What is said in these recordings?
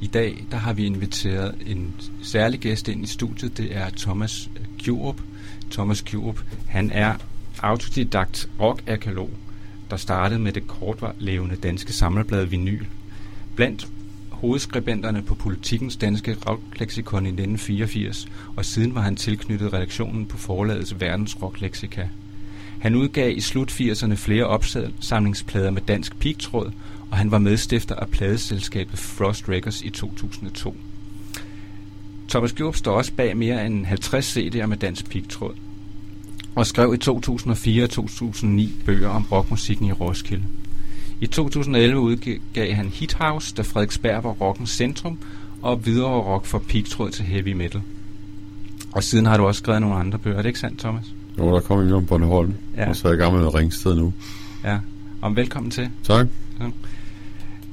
I dag der har vi inviteret en særlig gæst ind i studiet. Det er Thomas Kjurup. Thomas Kjurup, han er autodidakt rockarkeolog, der startede med det kortlevende danske samleblad Vinyl. Blandt hovedskribenterne på Politikens danske rockleksikon i 1984, og siden var han tilknyttet redaktionen på forlagets Verdens Rockleksika. Han udgav i slut 80'erne flere opsamlingsplader med dansk pigtråd, og han var medstifter af pladeselskabet Frost Records i 2002. Thomas Gjrup står også bag mere end 50 CD'er med dansk pigtråd, og skrev i 2004 og 2009 bøger om rockmusikken i Roskilde. I 2011 udgav han Hit House, da Frederiksberg var rockens centrum, og videre rock fra pigtråd til heavy metal. Og siden har du også skrevet nogle andre bøger, er det ikke sandt, Thomas? Jo, der kommer en om Bornholm, ja. og så er jeg i gang med Ringsted nu. Ja, og velkommen til. Tak. Ja.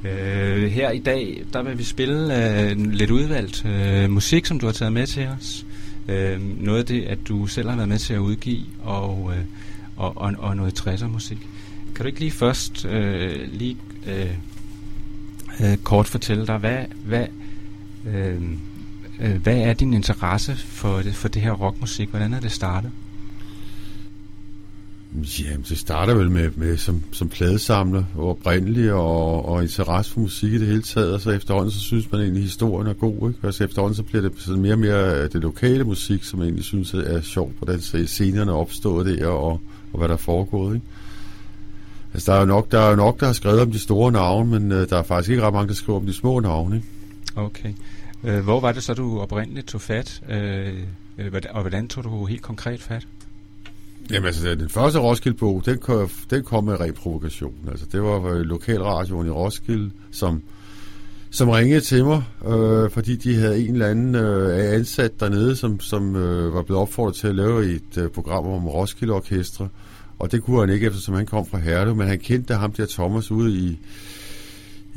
Øh, her i dag, der vil vi spille øh, lidt udvalgt øh, musik, som du har taget med til os. Øh, noget af det, at du selv har været med til at udgive, og, øh, og, og, og noget 60'er musik. Kan du ikke lige først øh, lige øh, øh, kort fortælle dig, hvad, hvad, øh, øh, hvad er din interesse for det, for det her rockmusik? Hvordan er det startet? Jamen, det starter vel med, med som, som pladesamler oprindeligt, og, og interesse for musik i det hele taget, og så efterhånden så synes man egentlig, at historien er god, ikke? Altså efterhånden så bliver det sådan mere og mere øh, det lokale musik, som egentlig synes er sjovt, hvordan scenerne er opstået der, og, og hvad der er foregået, ikke? Altså, der er jo nok, der, er jo nok, der har skrevet om de store navne, men øh, der er faktisk ikke ret mange, der skriver om de små navne. Ikke? Okay. Øh, hvor var det så, du oprindeligt tog fat, øh, øh og hvordan tog du helt konkret fat? Jamen altså, den første Roskilde-bog, den, kom, den kom med reprovokation. Altså, det var øh, lokalradioen i Roskilde, som, som ringede til mig, øh, fordi de havde en eller anden øh, ansat dernede, som, som øh, var blevet opfordret til at lave et øh, program om Roskilde Orkestre. Og det kunne han ikke, eftersom han kom fra Herlev, men han kendte ham der Thomas ude i,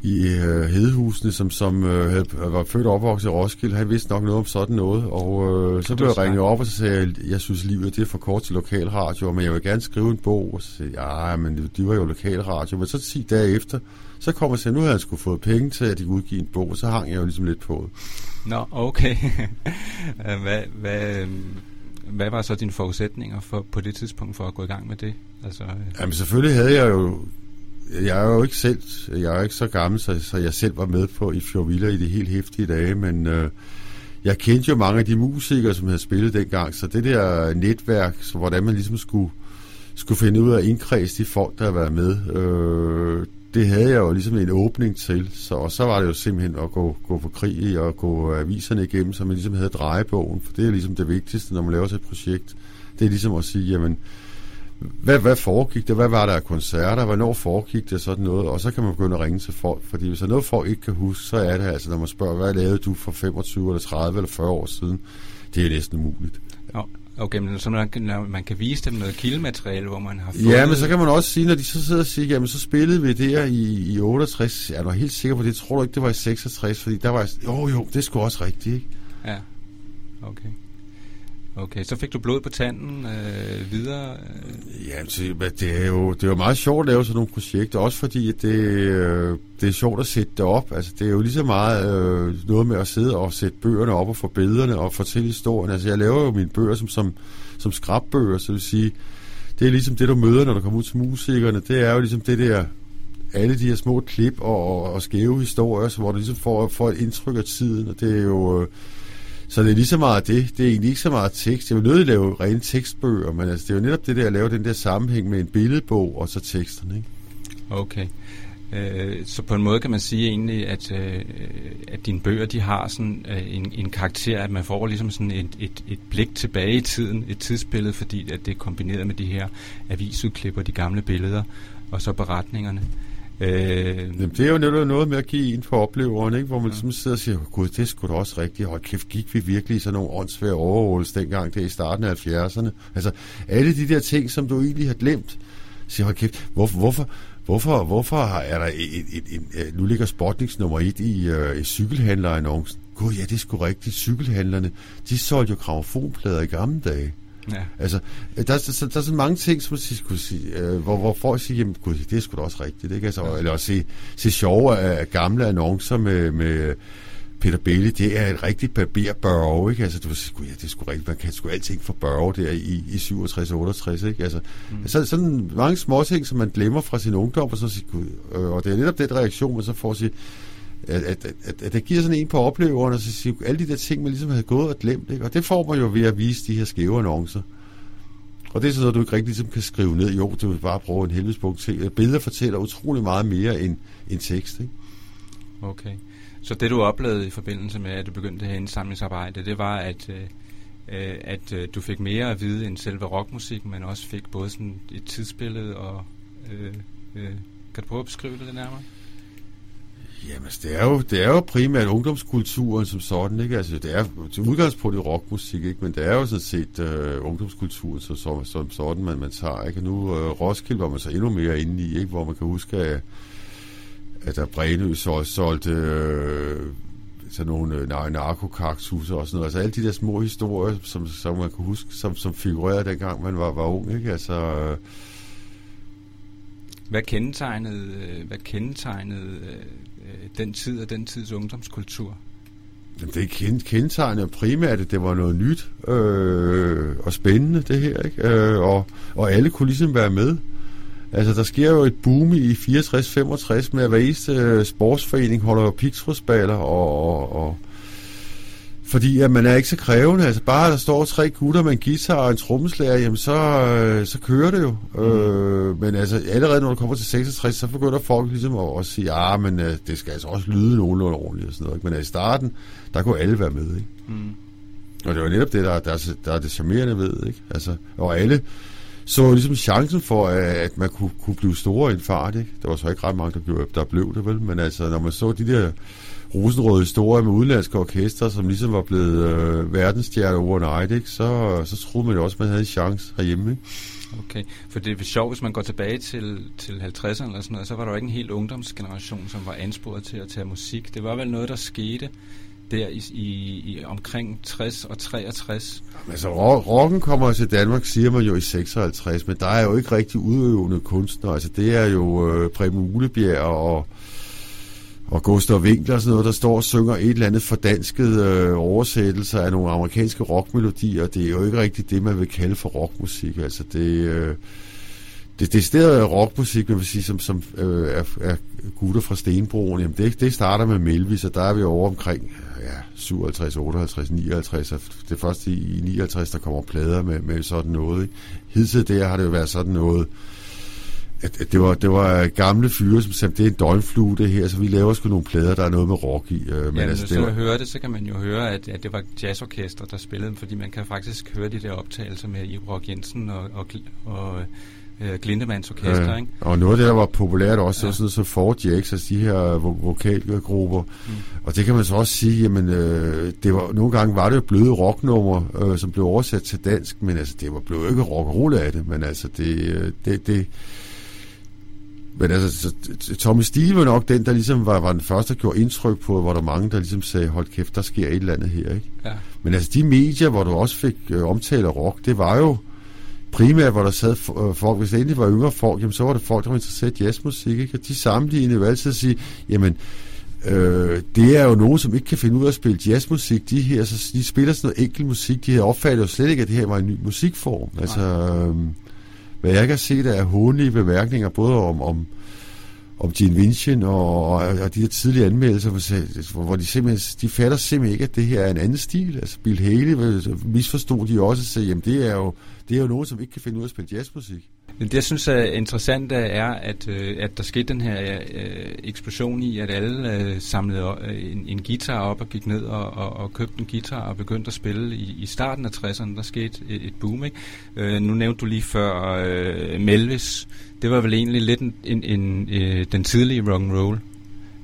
i øh, Hedehusene, som, som øh, havde, var født og opvokset i Roskilde. Han vidste nok noget om sådan noget, og øh, så blev jeg ringet op, og så sagde jeg, jeg synes livet det er for kort til lokalradio, men jeg vil gerne skrive en bog. Og så sagde jeg, ja, men de var jo lokalradio. Men så 10 dage efter, så kom jeg sagde, nu havde han skulle fået penge til, at de kunne udgive en bog, og så hang jeg jo ligesom lidt på det. Nå, okay. hvad, hvad, hvad var så dine forudsætninger for, på det tidspunkt for at gå i gang med det? Altså, øh... Jamen selvfølgelig havde jeg jo jeg er jo ikke selv, jeg er ikke så gammel, så, så jeg selv var med på i Fjordvilla i de helt hæftige dage, men øh, jeg kendte jo mange af de musikere, som havde spillet dengang, så det der netværk, så hvordan man ligesom skulle, skulle finde ud af at indkredse de folk, der havde været med, øh, det havde jeg jo ligesom en åbning til, så, og så var det jo simpelthen at gå, gå på krig og gå aviserne igennem, så man ligesom havde drejebogen, for det er ligesom det vigtigste, når man laver et projekt. Det er ligesom at sige, jamen, hvad, hvad foregik det? Hvad var der af koncerter? Hvornår foregik det sådan noget? Og så kan man begynde at ringe til folk, fordi hvis der er noget, folk ikke kan huske, så er det altså, når man spørger, hvad lavede du for 25 eller 30 eller 40 år siden? Det er næsten umuligt. Ja. Okay, men så man, man kan vise dem noget kildemateriale, hvor man har fundet... Ja, men så kan man også sige, når de så sidder og siger, jamen så spillede vi der i, i 68, er du helt sikker på det? Tror du ikke, det var i 66? Fordi der var... Jo, jo, det skulle også rigtigt, ikke? Ja, okay. Okay, så fik du blod på tanden øh, videre? Øh. Ja, det er jo det er jo meget sjovt at lave sådan nogle projekter, også fordi det, øh, det er sjovt at sætte det op. Altså, det er jo lige så meget øh, noget med at sidde og sætte bøgerne op og få billederne og fortælle historien. Altså, jeg laver jo mine bøger som, som, som skrabbøger, så vil sige, det er ligesom det, du møder, når du kommer ud til musikerne. Det er jo ligesom det der, alle de her små klip og, og, og skæve historier, så hvor du ligesom får, får et indtryk af tiden, og det er jo... Øh, så det er lige så meget det. Det er egentlig ikke så meget tekst. Jeg vil nødt lave rene tekstbøger, men altså, det er jo netop det der at lave den der sammenhæng med en billedbog og så teksterne. Ikke? Okay. Øh, så på en måde kan man sige egentlig, at, øh, at dine bøger de har sådan øh, en, en karakter, at man får ligesom sådan et, et, et blik tilbage i tiden, et tidsbillede, fordi at det er kombineret med de her avisudklipper, de gamle billeder, og så beretningerne. Øh, Jamen, det er jo netop noget med at give en for opleveren, ikke? hvor man ja. sidder og siger, gud, det skulle da også rigtigt. og kæft, gik vi virkelig i sådan nogle åndssvære overholdelser dengang, det i starten af 70'erne. Altså, alle de der ting, som du egentlig har glemt, siger, hold kæft, hvorfor, hvorfor, hvorfor, hvorfor er der et, et, et, et, nu ligger Spotnings nummer et i, øh, i cykelhandlerannoncen? Gud, ja, det er sgu rigtigt. Cykelhandlerne, de solgte jo gramofonplader i gamle dage. Ja. Altså, der, der, der, der er så mange ting, som man kunne sige, øh, hvor, hvor folk siger, jamen gud, det er sgu da også rigtigt. Ikke? Altså, ja. Eller at se, se sjove af gamle annoncer med, med Peter Bailey, det er et rigtigt barberbørge, ikke? Altså, var, sgu, ja, det er sgu rigtigt, man kan sgu alting for børge der i, i 67-68, ikke? Altså, mm. altså, sådan mange små ting, som man glemmer fra sin ungdom, og så siger, gud, øh, og det er netop den reaktion, man så får at sige, at, at, at, at, det giver sådan en på opleveren, og så siger, alle de der ting, man ligesom havde gået og glemt, ikke? Og det får man jo ved at vise de her skæve annoncer. Og det er sådan noget, du ikke rigtig ligesom kan skrive ned. Jo, du vil bare bruge en helvedesbog til. Billeder fortæller utrolig meget mere end, end tekst, ikke? Okay. Så det du oplevede i forbindelse med, at du begyndte det her indsamlingsarbejde, det var, at, øh, øh at øh, du fik mere at vide end selve rockmusik, men også fik både sådan et tidsbillede og... Øh, øh, kan du prøve at beskrive det lidt nærmere? Jamen, altså, det er, jo, det er jo primært ungdomskulturen som sådan, ikke? Altså, det er til udgangspunkt i rockmusik, ikke? Men det er jo sådan set øh, ungdomskulturen som, som, som sådan, man, man tager, ikke? Og nu øh, Roskilde var man så endnu mere inde i, ikke? Hvor man kan huske, at at der Brænø så solgte øh, sådan nogle øh, narkokaktusser og sådan noget. Altså alle de der små historier, som, som man kan huske, som, som figurerede dengang man var, var ung, ikke? Altså... Øh, hvad kendetegnede, øh, hvad kendetegnede øh, Øh, den tid og den tids ungdomskultur? Det kendetegnede primært, at det var noget nyt øh, og spændende, det her. Ikke? Øh, og, og alle kunne ligesom være med. Altså, der sker jo et boom i 64-65 med, at hver eneste øh, sportsforening holder jo og, og, og fordi at man er ikke så krævende. Altså bare der står tre gutter med en guitar og en trommeslager, jamen så, øh, så kører det jo. Mm. Øh, men altså allerede når du kommer til 66, så begynder folk ligesom at, at sige, ah, men øh, det skal altså også lyde nogenlunde ordentligt og sådan noget. Ikke? Men altså, i starten, der kunne alle være med, ikke? Mm. Og det var netop det, der, der, der er det charmerende ved, ikke? Altså, og alle, så ligesom chancen for, at man kunne, kunne blive store i en fart. Ikke? Der var så ikke ret mange, der blev, der blev det, vel? Men altså, når man så de der rosenrøde historier med udenlandske orkester, som ligesom var blevet øh, verdensstjerne overnight, ikke? Så, så troede man jo også, at man havde en chance herhjemme. Ikke? Okay, for det er sjovt, hvis man går tilbage til, til 50'erne eller sådan noget, så var der jo ikke en helt ungdomsgeneration, som var ansporet til at tage musik. Det var vel noget, der skete der i, i, i omkring 60 og 63. Altså, rocken kommer til Danmark, siger man jo i 56, men der er jo ikke rigtig udøvende kunstnere. Altså, det er jo øh, Preben Ulebjerg og, og Gustav Winkler og sådan noget, der står og synger et eller andet fordansket øh, oversættelse af nogle amerikanske rockmelodier. Det er jo ikke rigtigt det, man vil kalde for rockmusik. Altså, det... Øh, det, det stedet øh, rockmusik, man vil sige, som, som øh, er, er gutter fra Stenbroen, jamen det, det starter med Melvis, og der er vi over omkring ja, 57, 58, 59, og det er først i, i 59, der kommer plader med, med sådan noget. Ikke? Hidtil der har det jo været sådan noget, øh, at det, var, det var gamle fyre, som sagde, det er en døgnflue det her, så vi laver sgu nogle plader, der er noget med rock i. Øh, men ja, altså, du var... hører det, så kan man jo høre, at, at det var jazzorkester, der spillede dem, fordi man kan faktisk høre de der optagelser med Ibrock Jensen og, og, og øh, Glindemanns orkester, ja, ikke? Og noget af det, der var populært også, ja. sådan som Four Jacks, altså de her vo- vokalgrupper. Mm. Og det kan man så også sige, jamen, øh, det var, nogle gange var det jo bløde rocknummer, øh, som blev oversat til dansk, men altså, det var blev ikke rock og roll af det, men altså, det, øh, det, det men altså, Tommy Steele var nok den, der ligesom var, var den første, der gjorde indtryk på, hvor der mange, der ligesom sagde, hold kæft, der sker et eller andet her, ikke? Ja. Men altså, de medier, hvor du også fik øh, omtale af rock, det var jo, primært, hvor der sad øh, folk, hvis det endelig var yngre folk, jamen, så var det folk, der var interesseret i jazzmusik, ikke? og de sammenlignede jo altid at sige, jamen, øh, det er jo nogen, som ikke kan finde ud af at spille jazzmusik, de her, så de spiller sådan noget enkel musik, de her opfatter jo slet ikke, at det her var en ny musikform, altså, øh, hvad jeg kan se, der er hånlige bemærkninger, både om, om om Gene Vincent og, og, og de her tidlige anmeldelser, hvor, hvor de simpelthen, de fatter simpelthen ikke, at det her er en anden stil. Altså Bill Haley misforstod de også og sagde, jamen det er jo, det er jo nogen, som ikke kan finde ud af at spille jazzmusik. Det, jeg synes er interessant, er, at, øh, at der skete den her øh, eksplosion i, at alle øh, samlede øh, en, en guitar op og gik ned og, og, og købte en guitar og begyndte at spille. I, i starten af 60'erne, der skete et, et boom. Ikke? Øh, nu nævnte du lige før øh, Melvis. Det var vel egentlig lidt en, en, en, øh, den tidlige rock and roll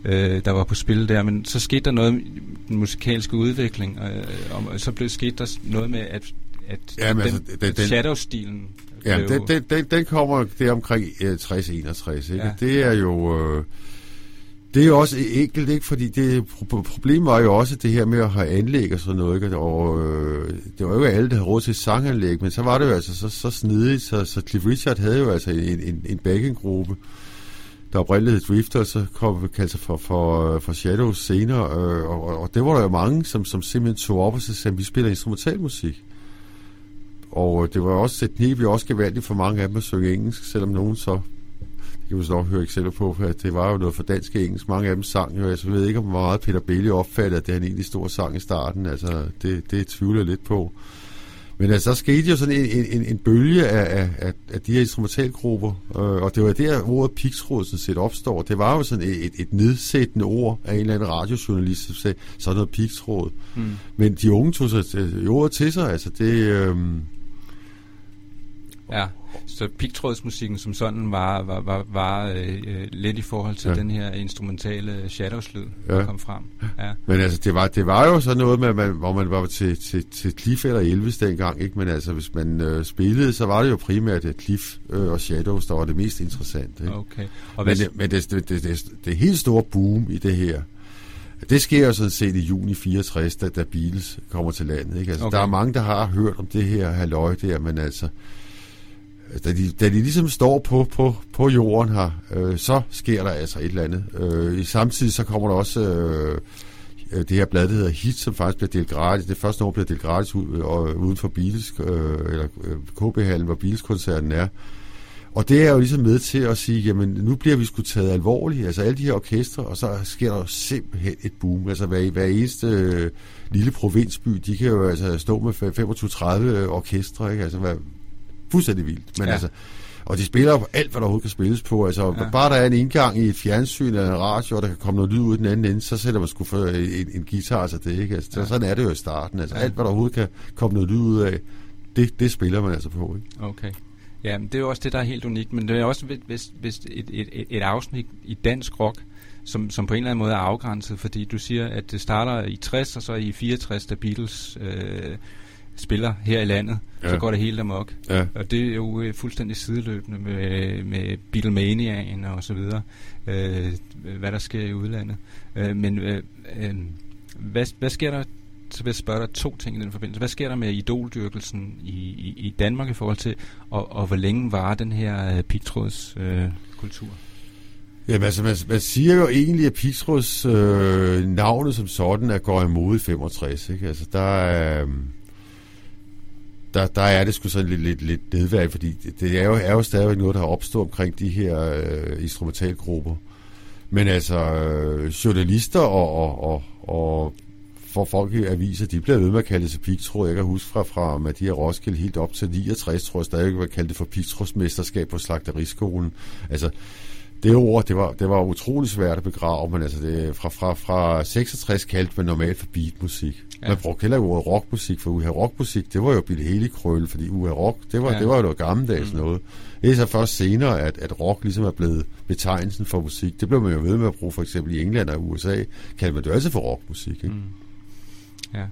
øh, der var på spil der, men så skete der noget med den musikalske udvikling, øh, og så blev sket der noget med, at, at Jamen, den, altså, den, den, shadow-stilen Ja, den, den, den, den kommer det omkring uh, 60-61, ikke? Ja. Det er jo... Uh, det er jo også enkelt, ikke? Fordi det, problemet var jo også det her med at have anlæg og sådan noget, ikke? Og øh, det var jo ikke alle, der havde råd til sanganlæg, men så var det jo altså så, så snedigt, så, så Cliff Richard havde jo altså en, en, en backinggruppe, der oprindeligt hed Drifter, så kom vi kaldt sig for, for, for Shadows senere, øh, og, og det var der jo mange, som, som simpelthen tog op og så sagde, vi spiller instrumentalmusik. Og det var også et knep, vi også gevaldigt for mange af dem at synge engelsk, selvom nogen så det kan vi så nok høre eksempler på, at det var jo noget for dansk og engelsk. Mange af dem sang jo, altså, jeg ved ikke, hvor meget Peter Bailey opfattede, at det en egentlig stor sang i starten. Altså, det, det tvivler jeg lidt på. Men altså, der skete jo sådan en, en, en bølge af, af, af de her instrumentalgrupper, øh, og det var der, ordet pigtråd sådan set opstår. Det var jo sådan et, et nedsættende ord af en eller anden radiojournalist, som sagde, sådan noget pigtråd. Mm. Men de unge tog sig ordet til sig, altså det... Øh, Ja, så pigtrådsmusikken som sådan var, var, var, var øh, øh, lidt i forhold til ja. den her instrumentale shadows-lyd, ja. der kom frem. Ja. Men altså, det var, det var jo sådan noget, med, man, hvor man var til, til, til Cliff eller Elvis dengang, ikke? men altså, hvis man øh, spillede, så var det jo primært det Cliff øh, og Shadows, der var det mest interessante. Ikke? Okay. Og men det, men det, det, det, det, det helt store boom i det her, det sker jo sådan set i juni 64, da, da Beatles kommer til landet. Ikke? Altså, okay. Der er mange, der har hørt om det her halløj der, men altså, Øh, da de, da de ligesom står på, på, på jorden her, øh, så sker der altså et eller andet. Øh, I samtidig så kommer der også øh, øh det her blad, der hedder Hit, som faktisk bliver delt gratis. Det første år bliver delt gratis ud, øh, og, uden for Beatles, øh, eller KB-hallen, hvor Beatles-koncerten er. Og det er jo ligesom med til at sige, jamen nu bliver vi sgu taget alvorligt, altså alle de her orkestre, og så sker der jo simpelthen et boom. Altså hver, hver eneste øh, lille provinsby, de kan jo altså stå med 25-30 orkestre, ikke? Altså hver, fuldstændig vildt. Men ja. altså, og de spiller på alt, hvad der overhovedet kan spilles på. Altså, ja. bare der er en indgang i et fjernsyn eller en radio, og der kan komme noget lyd ud den anden ende, så sætter man sgu for en, en guitar til det, ikke? Altså, ja. Sådan er det jo i starten. Altså, ja. alt, hvad der overhovedet kan komme noget lyd ud af, det, det spiller man altså på, ikke? Okay. Ja, men det er jo også det, der er helt unikt. Men det er også hvis, hvis et, et, et, et afsnit i dansk rock, som, som på en eller anden måde er afgrænset, fordi du siger, at det starter i 60, og så i 64, da Beatles øh, spiller her i landet, ja. så går det helt amok. Ja. Og det er jo øh, fuldstændig sideløbende med, med Beatlemaniaen og så videre, øh, hvad der sker i udlandet. Øh, men øh, øh, hvad, hvad sker der så vil jeg spørge dig to ting i den forbindelse. Hvad sker der med idoldyrkelsen i, i, i Danmark i forhold til, og, og hvor længe var den her øh, pigtråds øh, kultur? Jamen altså, man, man siger jo egentlig, at Pigtråds øh, navnet som sådan er går imod i 65. Ikke? Altså, der er... Øh, der, der er det sgu sådan lidt, lidt, lidt nedværdigt, fordi det, er, jo, er jo stadigvæk noget, der har opstået omkring de her øh, instrumentalgrupper. Men altså, øh, journalister og, og, og, og for folk i aviser, de bliver ved med at kalde det sig pigtråd. Jeg kan huske fra, fra Madia Roskilde helt op til 69, tror jeg stadigvæk, at kalde det for pigtrådsmesterskab på slagteriskolen. Altså, det ord, det var, det var utrolig svært at begrave, men altså det, fra, fra, fra 66 kaldte man normalt for beatmusik. Ja. Man brugte heller ikke ordet rockmusik, for uha rockmusik, det var jo Bill hele krølle, fordi uha rock, det var, ja. det var jo noget gammeldags mm. noget. Det er så først senere, at, at rock ligesom er blevet betegnelsen for musik. Det blev man jo ved med at bruge for eksempel i England og USA, kaldte man det altid for rockmusik. Ikke? Mm. Ja.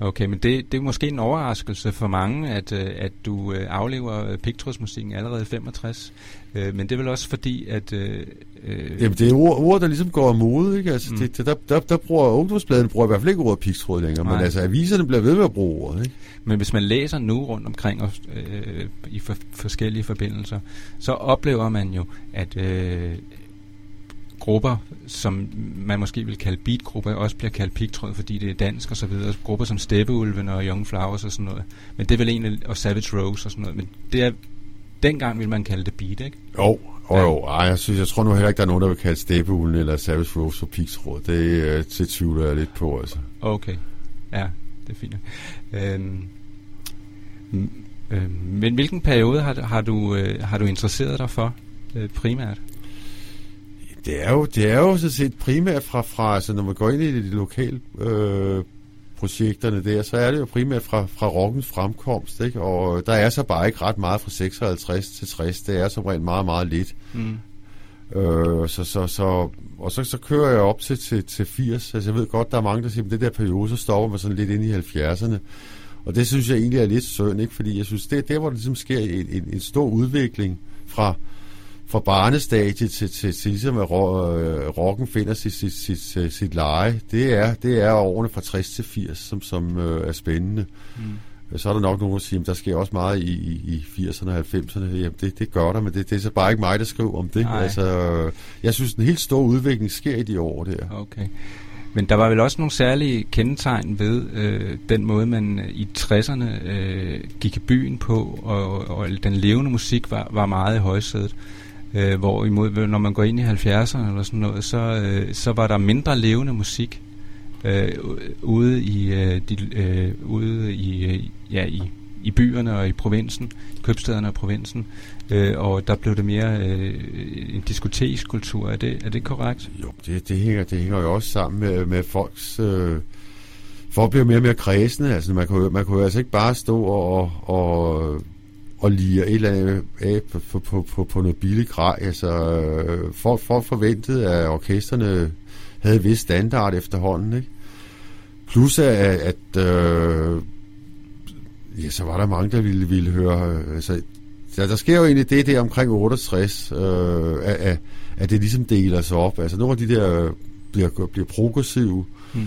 Okay, men det, det er måske en overraskelse for mange, at, øh, at du øh, aflever pigtrådsmusikken allerede i 65. Øh, men det er vel også fordi, at... Øh, Jamen, det er ord, ord, der ligesom går af mode, ikke? Altså, mm. det, der, der, der bruger ungdomsbladene bruger i hvert fald ikke ordet pigtråd længere, Nej. men altså aviserne bliver ved med at bruge ordet, ikke? Men hvis man læser nu rundt omkring og, øh, i for, forskellige forbindelser, så oplever man jo, at... Øh, grupper, som man måske vil kalde beatgrupper, også bliver kaldt pigtråd, fordi det er dansk og så videre. Grupper som Steppeulven og Young Flowers og sådan noget. Men det er vel egentlig, og Savage Rose og sådan noget. Men det er, dengang vil man kalde det beat, ikke? Jo, jo, jo. Ej, jeg, synes, jeg tror nu heller ikke, der er nogen, der vil kalde Steppeulven eller Savage Rose for pigtråd. Det, øh, det tvivler jeg lidt på, altså. Okay, ja, det er fint. Øhm, øhm, men hvilken periode har, har, du, øh, har du interesseret dig for øh, primært? Det er jo, det er jo så set primært fra, fra altså når man går ind i de lokale øh, projekterne der, så er det jo primært fra, fra rockens fremkomst, ikke? og der er så bare ikke ret meget fra 56 til 60, det er som rent meget, meget lidt. Mm. Øh, så, så, så, og så, så kører jeg op til, til, til 80, altså jeg ved godt, der er mange, der siger, at det der periode, så stopper man sådan lidt ind i 70'erne, og det synes jeg egentlig er lidt synd, ikke? fordi jeg synes, det er der, hvor det ligesom sker en, en, en stor udvikling fra fra barnestadiet til, til, til, til ligesom at øh, rocken finder sit, sit, sit, sit, sit leje, det er, det er årene fra 60 til 80, som, som øh, er spændende. Mm. så er der nok nogen, der siger, at der sker også meget i, i, i 80'erne og 90'erne. Jamen, det, det gør der, men det, det er så bare ikke mig, der skriver om det. Nej. Altså, jeg synes, en helt stor udvikling sker i de år der. Okay. Men der var vel også nogle særlige kendetegn ved øh, den måde, man øh, i 60'erne øh, gik i byen på, og, og den levende musik var, var meget i højsædet. Øh, hvorimod, når man går ind i 70'erne eller sådan noget, så, øh, så var der mindre levende musik øh, ude i øh, de, øh, ude i øh, ja i i byerne og i provinsen, købstederne og provinsen, øh, og der blev det mere øh, en diskotekskultur. Er det, er det korrekt? Jo, det, det, hænger, det hænger jo også sammen med, med folks... Øh, folk bliver mere og mere kredsende. Altså, man kunne, man kunne altså ikke bare stå og, og, og lire et eller andet af på, på, på, på, på noget billigt grej. Altså, øh, folk, folk forventede, at orkesterne havde en vis standard efterhånden, ikke? Plus at, at øh, ja, så var der mange, der ville, ville høre... Øh, altså, ja, der sker jo egentlig det der omkring 68, øh, at, at det ligesom deler sig op. Altså nogle af de der bliver, bliver progressive, mm.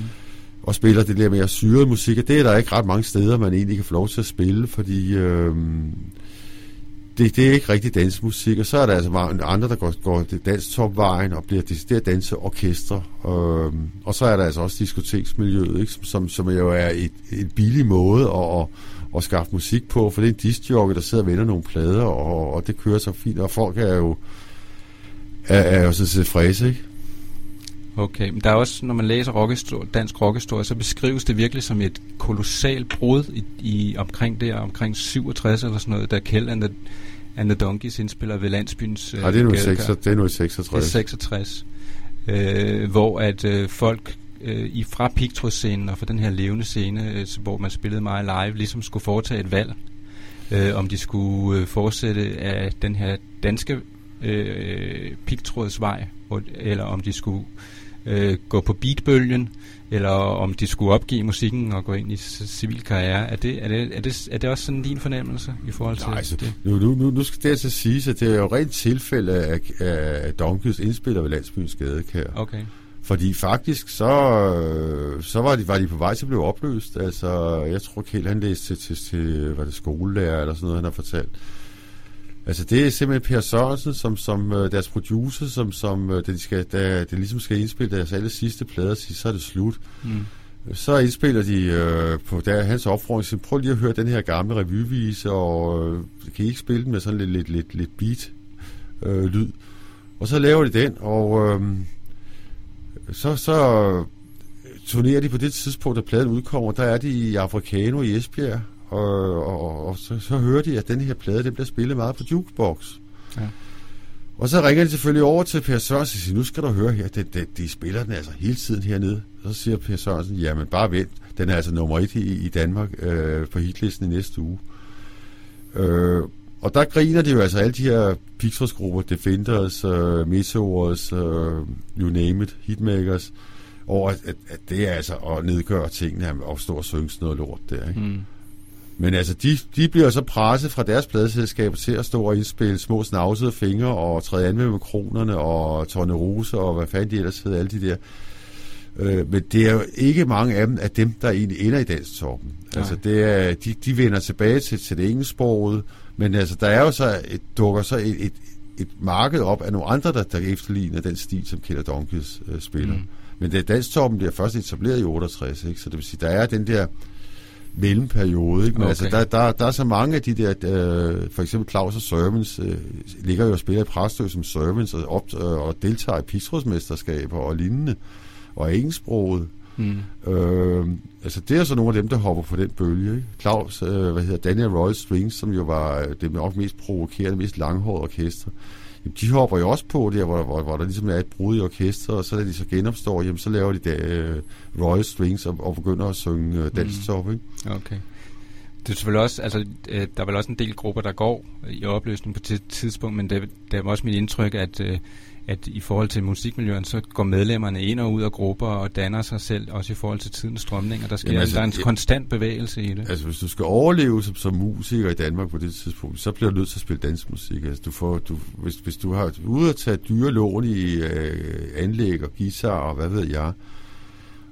og spiller det der mere syrede musik, og det er der ikke ret mange steder, man egentlig kan få lov til at spille, fordi øh, det, det er ikke rigtig dansmusik, og så er der altså mange andre, der går, går danstopvejen og bliver decideret danseorkestre, øh, og så er der altså også diskoteksmiljøet, ikke, som, som, som jo er et, et billig måde at, at at skaffe musik på, for det er en discjockey, der sidder og vender nogle plader, og, og det kører så fint, og folk er jo er, er jo så tilfredse, ikke? Okay, men der er også, når man læser rockhistorie, dansk rockhistorie, så beskrives det virkelig som et kolossalt brud i, i omkring der, omkring 67 eller sådan noget, da Kjell and the, and the Donkeys indspiller ved landsbyens Ja, det er nu, 6, det er nu 66. Det er 66. Øh, hvor at øh, folk øh, i fra pigtrådsscenen og fra den her levende scene, øh, hvor man spillede meget live, ligesom skulle foretage et valg, øh, om de skulle øh, fortsætte af den her danske øh, pigtrådsvej, eller om de skulle øh, gå på beatbølgen, eller om de skulle opgive musikken og gå ind i civil karriere. Er det, er det, er det, er det også sådan din fornemmelse i forhold til Nej, altså, det? Nu, nu, nu, skal det altså sige, at det er jo rent tilfælde af, af Donkes indspiller ved Landsbyens Gadekær. Okay. Fordi faktisk, så, øh, så var, de, var de på vej til at blive opløst. Altså, jeg tror, Kjeld han læste til, til, til var det skolelærer eller sådan noget, han har fortalt. Altså, det er simpelthen Per Sørensen, som, som uh, deres producer, som, som uh, da de, skal, da, de ligesom skal indspille deres aller sidste plader, så er det slut. Mm. Så indspiller de uh, på der, hans opfordring, så prøv lige at høre den her gamle revyvise, og uh, kan I ikke spille den med sådan lidt, lidt, lidt, lidt beat-lyd? Uh, og så laver de den, og... Uh, så, så turnerer de på det tidspunkt, da pladen udkommer, der er de i Africano i Esbjerg, og, og, og, og så, så hører de, at den her plade, den bliver spillet meget på jukebox. Ja. Og så ringer de selvfølgelig over til Per Sørensen og siger, nu skal du høre her, de, de, de spiller den altså hele tiden hernede. Så siger Per Sørensen, jamen bare vent, den er altså nummer et i, i Danmark øh, på hitlisten i næste uge. Øh, og der griner de jo altså alle de her Pixels-grupper, Defenders, uh, Meteors, uh, you name it, Hitmakers, over at, at, at det er altså at nedgøre tingene og stå og synge sådan noget lort der, ikke? Mm. Men altså, de, de bliver så presset fra deres pladeselskaber til at stå og indspille små snavsede fingre og træde an med mikronerne og tornerose og hvad fanden de ellers hedder, alle de der. Øh, men det er jo ikke mange af dem, af dem der egentlig ender i dansk toppen. Altså, det er, de, de vender tilbage til, til det engelsksprogede, men altså, der er jo så et, dukker så et, et, et marked op af nogle andre, der, der efterligner den stil, som Killer Donkeys øh, spiller. Mm. Men det danstoppen bliver først etableret i 68, ikke? så det vil sige, der er den der mellemperiode. Ikke? Men okay. altså, der, der, der er så mange af de der, øh, for eksempel Claus og Servants, øh, ligger jo og spiller i Præstø som Servants og, op, øh, og deltager i pisrådsmesterskaber og lignende, og engelsksproget. Mm. Øh, altså det er så nogle af dem, der hopper på den bølge. Ikke? Claus, øh, hvad hedder Daniel Royal Strings, som jo var øh, det nok mest provokerende, mest langhårede orkester. De hopper jo også på der, hvor, hvor, hvor der ligesom er et brud i orkester, og så da de så genopstår, jamen, så laver de der, øh, Royal Strings og, og begynder at synge øh, dansk mm. ikke? Okay. Det er selvfølgelig også, altså, øh, der er vel også en del grupper, der går i opløsning på et tidspunkt, men det, det er også mit indtryk, at øh, at i forhold til musikmiljøen, så går medlemmerne ind og ud af grupper og danner sig selv, også i forhold til tidens strømninger. Der, sker, Jamen, altså, der er en ja, konstant bevægelse i det. Altså, hvis du skal overleve som, som musiker i Danmark på det tidspunkt, så bliver du nødt til at spille dansmusik. Altså, du får, du, hvis, hvis du har ude at tage dyre lån i øh, anlæg og guitar og hvad ved jeg,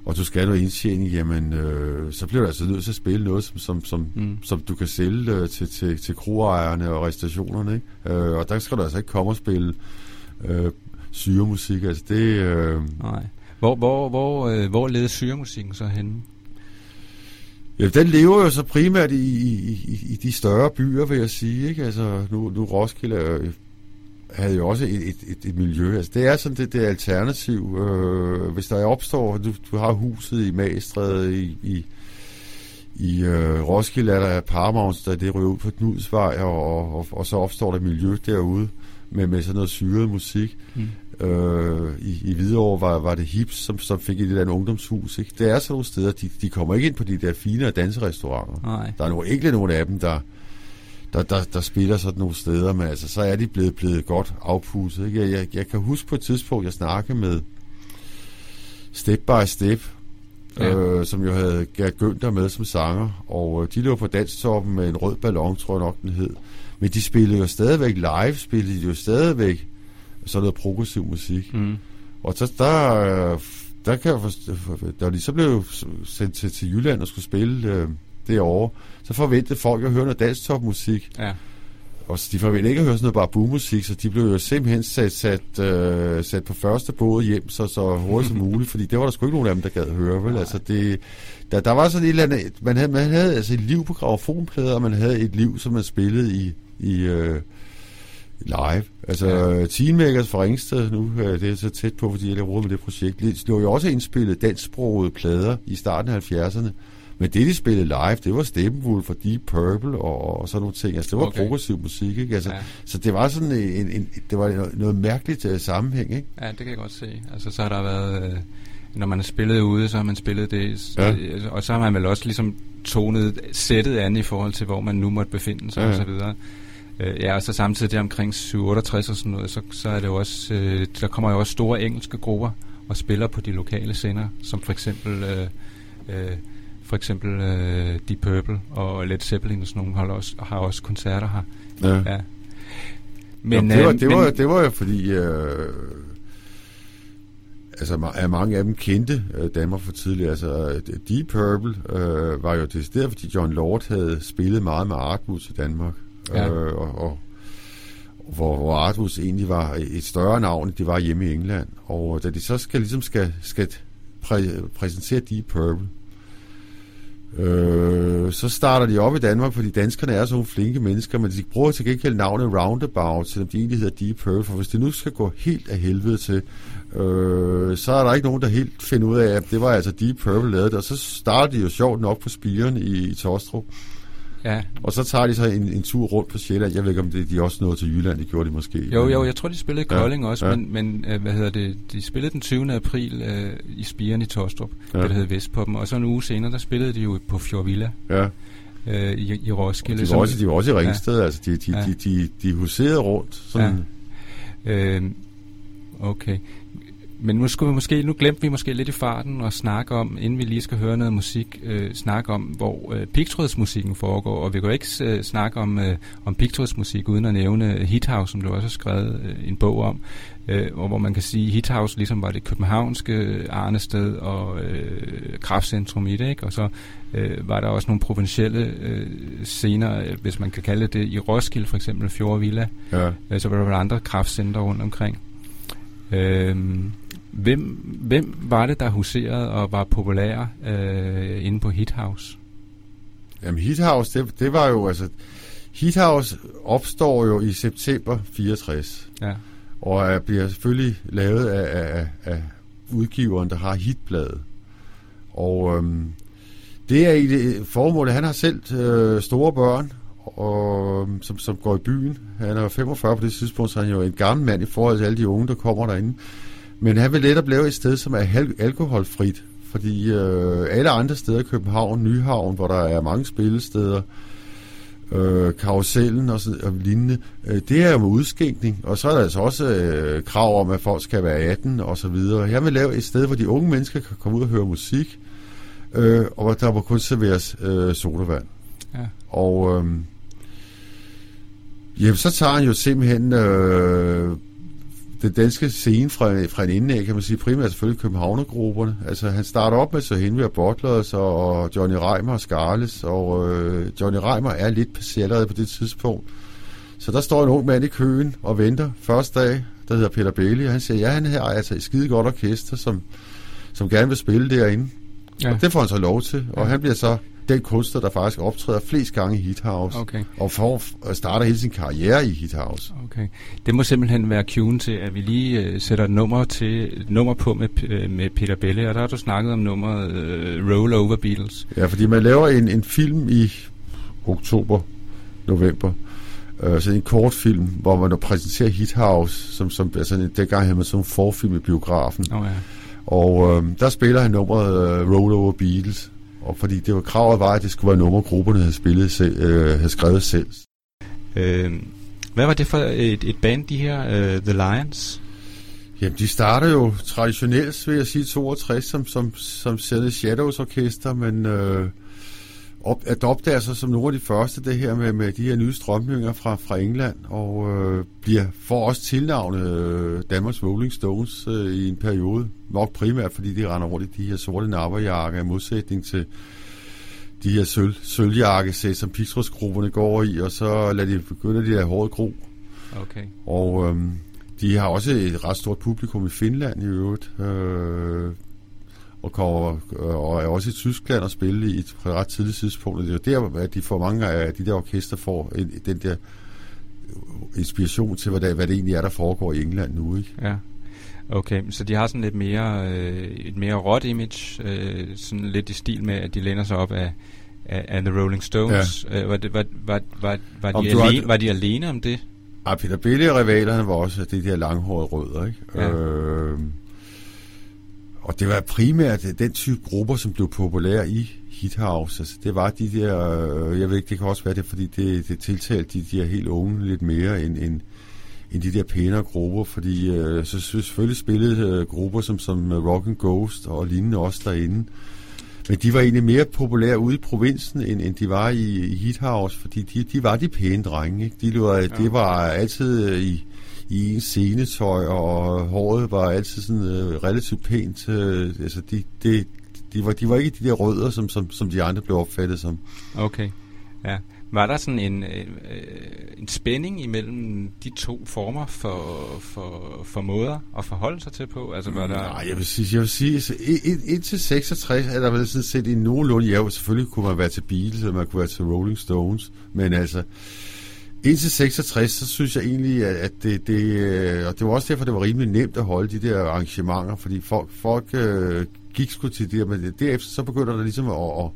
og du skal noget indtjening, jamen, øh, så bliver du altså nødt til at spille noget, som, som, som, mm. som du kan sælge øh, til, til, til kroejerne og restaurationerne. Ikke? Øh, og der skal du altså ikke komme og spille øh, syremusik. Altså det, øh, Nej. Hvor, hvor, hvor, øh, hvor leder syremusikken så henne? Ja, den lever jo så primært i, i, i, i de større byer, vil jeg sige. Ikke? Altså, nu, nu Roskilde er, havde jo også et, et, et, et miljø. Altså, det er sådan det, det er alternativ. Øh, hvis der opstår, du, du har huset i Magstræde i, i, i øh, Roskilde, er der Paramount, der det ryger ud på Knudsvej, og, og, og, så opstår der miljø derude med, med sådan noget syret musik. Mm. Øh, i, I Hvidovre var, var det Hips, som, som fik et eller andet ungdomshus. Ikke? Det er sådan nogle steder, de, de kommer ikke ind på de der fine danserestauranter. Nej. Der er nogle, ikke nogle af dem, der, der, der, der spiller sådan nogle steder, men altså, så er de blevet, blevet godt afpusset. Ikke? Jeg, jeg, jeg kan huske på et tidspunkt, jeg snakkede med Step by Step, ja. øh, som jo havde Gert Günther med som sanger, og øh, de lå på danstoppen med en rød ballon, tror jeg nok den hed. Men de spillede jo stadigvæk live, spillede de jo stadigvæk sådan noget progressiv musik. Mm. Og så der, der kan jeg forstå, da de så blev sendt til, til Jylland og skulle spille øh, derovre, så forventede folk at høre noget dansk topmusik. Ja. Og de forventede ikke at høre sådan noget bare boommusik, så de blev jo simpelthen sat, sat, øh, sat på første båd hjem så, så hurtigt som muligt, fordi det var der sgu ikke nogen af dem, der gad høre. Vel? Altså, det, der, der var sådan et eller andet, man havde, man havde altså et liv på gramofonplader, og man havde et liv, som man spillede i, i øh, live. Altså, ja. Teenmakers fra Ringsted nu, øh, det er så tæt på, fordi jeg laver med det projekt, de lå jo også indspillet dansksprogede plader i starten af 70'erne. Men det, de spillede live, det var Steppenwolf for Deep Purple og, og sådan nogle ting. Altså, det var okay. progressiv musik, ikke? Altså, ja. Så det var sådan en, en, det var noget, noget mærkeligt uh, sammenhæng, ikke? Ja, det kan jeg godt se. Altså, så har der været... Uh, når man har spillet ude, så har man spillet det. Ja. Og så har man vel også ligesom tonet sættet an i forhold til, hvor man nu måtte befinde sig, ja. og så videre. Øh, ja, og så samtidig der omkring 768 og sådan noget, så, så er det jo også, øh, der kommer jo også store engelske grupper og spiller på de lokale scener, som for eksempel, øh, øh, for eksempel øh, Deep Purple og Led Zeppelin og sådan nogle har også, har også koncerter her. Ja. ja. Men, Nå, det, var, øh, det, men, var, det var jo fordi, øh, altså er mange af dem kendte øh, Danmark for tidligere. Altså Deep Purple øh, var jo det sted, fordi John Lord havde spillet meget med Artbus i Danmark ja. øh, og, og hvor, hvor Artus egentlig var et større navn, det var hjemme i England. Og øh, da de så skal, ligesom skal, skal præ, præsentere Deep Purple, øh, så starter de op i Danmark, fordi danskerne er sådan nogle flinke mennesker, men de bruger til gengæld navnet Roundabout, selvom de egentlig hedder Deep Purple, for hvis det nu skal gå helt af helvede til, øh, så er der ikke nogen, der helt finder ud af, at det var altså Deep Purple lavet, og så starter de jo sjovt nok på spiren i, i Tostrup. Ja. Og så tager de så en, en tur rundt på Sjælland. Jeg ved ikke, om det, de også nåede til Jylland. Det gjorde de måske. Jo, jo, jeg tror, de spillede i Kolding ja. også, ja. men, men øh, hvad hedder det? De spillede den 20. april øh, i Spiren i Torstrup, ja. det der hed Vestpoppen. Og så en uge senere, der spillede de jo på Fjordvilla. Ja. Øh, i, i Roskilde. Og de var, også, de var også i Ringsted, ja. altså de, de, ja. de, de, de huserede rundt. Sådan. Ja. Øh, okay. Men nu, skulle vi måske, nu glemte vi måske lidt i farten at snakke om, inden vi lige skal høre noget musik, øh, snakke om, hvor øh, pigtrådsmusikken foregår. Og vi kan jo ikke øh, snakke om, øh, om pigtrådsmusik uden at nævne Hithouse, som du også har skrevet øh, en bog om. Øh, hvor man kan sige, Hithouse ligesom var det københavnske arnested og øh, kraftcentrum i det. Ikke? Og så øh, var der også nogle provincielle øh, scener, øh, hvis man kan kalde det, i Roskilde for eksempel, Fjord Villa. Ja. Øh, så var der andre kraftcenter rundt omkring. Øh, Hvem, hvem var det, der huserede og var populær øh, inde på Hithouse? Jamen Hithouse, det, det var jo altså... Hithouse opstår jo i september 64. Ja. Og er, bliver selvfølgelig lavet af, af, af udgiveren, der har hitbladet. Og øhm, det er i det formål, han har selv øh, store børn, og, som, som går i byen. Han er 45 på det tidspunkt, så han er jo en gammel mand i forhold til alle de unge, der kommer derinde. Men han vil letop lave et sted, som er alkoholfrit, fordi øh, alle andre steder i København, Nyhavn, hvor der er mange spillesteder, øh, karusellen og, så, og lignende, øh, det er jo med udskænkning, og så er der altså også øh, krav om, at folk skal være 18 og så videre. Jeg vil lave et sted, hvor de unge mennesker kan komme ud og høre musik, øh, og hvor der må kun serveres øh, sodavand. Ja. Og øh, jamen, så tager han jo simpelthen øh, den danske scene fra, fra en ende af, kan man sige, primært selvfølgelig Københavnergrupperne. Altså, han starter op med så Henry og og, Johnny Reimer og Scarles, og øh, Johnny Reimer er lidt passeret på det tidspunkt. Så der står en ung mand i køen og venter første dag, der hedder Peter Bailey, og han siger, ja, han har altså et skide godt orkester, som, som gerne vil spille derinde. Ja. Og det får han så lov til, og ja. han bliver så den kunstner, der faktisk optræder flest gange i Hit House, okay. og får, starter hele sin karriere i Hit House. Okay. Det må simpelthen være cueen til, at vi lige uh, sætter et nummer, til, et nummer på med, uh, med Peter Belle, og der har du snakket om nummeret uh, Roll Over Beatles. Ja, fordi man laver en, en film i oktober, november, uh, sådan en kortfilm, hvor man præsenterer Hit House, som, som altså, dengang havde man sådan en forfilm i biografen. Oh, ja. Og øh, der spiller han nummeret uh, Roll Over Beatles, og fordi det var kravet var, at det skulle være nummer, grupperne havde, spillet selv, øh, havde skrevet selv. Øh, hvad var det for et, et band, de her, uh, The Lions? Jamen, de startede jo traditionelt, vil jeg sige, 62 som, som, som Shadows Orkester, men øh, op, at opdager sig som nogle af de første, det her med, med de her nye strømninger fra, fra England, og øh, bliver for også tilnavnet øh, Danmarks Rolling Stones øh, i en periode. Nok primært, fordi de render rundt i de her sorte napperjakker, i modsætning til de her sølv, sølvjakkesæt, som Pixros-grupperne går i, og så lader de begynde de der hårde gro. Okay. Og øh, de har også et ret stort publikum i Finland i øvrigt. Øh, og, kommer, og er også i Tyskland og spille i et ret tidligt tidspunkt. Det er der, at de får mange af de der orkester får en, den der inspiration til, hvad, der, hvad det egentlig er, der foregår i England nu. Ikke? Ja. Okay, så de har sådan lidt mere, øh, et mere råt image, øh, sådan lidt i stil med, at de læner sig op af, af, af The Rolling Stones. Ja. Øh, var, det, var, var, var, var, de alene, har... var de alene om det? Ja, Peter Bille og rivalerne var også de der langhårede rødder, ikke? Ja. Øh, og det var primært den type grupper, som blev populære i Hit House. Altså, det var de der, øh, jeg ved ikke, det kan også være det, fordi det, det tiltalte de der helt unge lidt mere end, end, end de der pænere grupper, fordi øh, så selvfølgelig spillede øh, grupper som, som Rock and Ghost og lignende også derinde. Men de var egentlig mere populære ude i provinsen, end, end de var i, i Hit House, fordi de, de var de pæne drenge. Ikke? De, var, ja. det var altid øh, i i en scenetøj, og håret var altid sådan øh, relativt pænt. Øh, altså, de, de, de, var, de var ikke de der rødder, som, som, som de andre blev opfattet som. Okay, ja. Var der sådan en, øh, en spænding imellem de to former for, for, for måder at forholde sig til på? Altså, var der... Nej, jeg vil sige, jeg vil sige altså, indtil 66 er der vel sådan set i nogenlunde, ja, selvfølgelig kunne man være til Beatles, eller man kunne være til Rolling Stones, men altså, Indtil 66, så synes jeg egentlig, at det, det, øh, og det var også derfor, det var rimelig nemt at holde de der arrangementer, fordi folk, folk øh, gik sgu til det, men derefter så begynder der ligesom at, at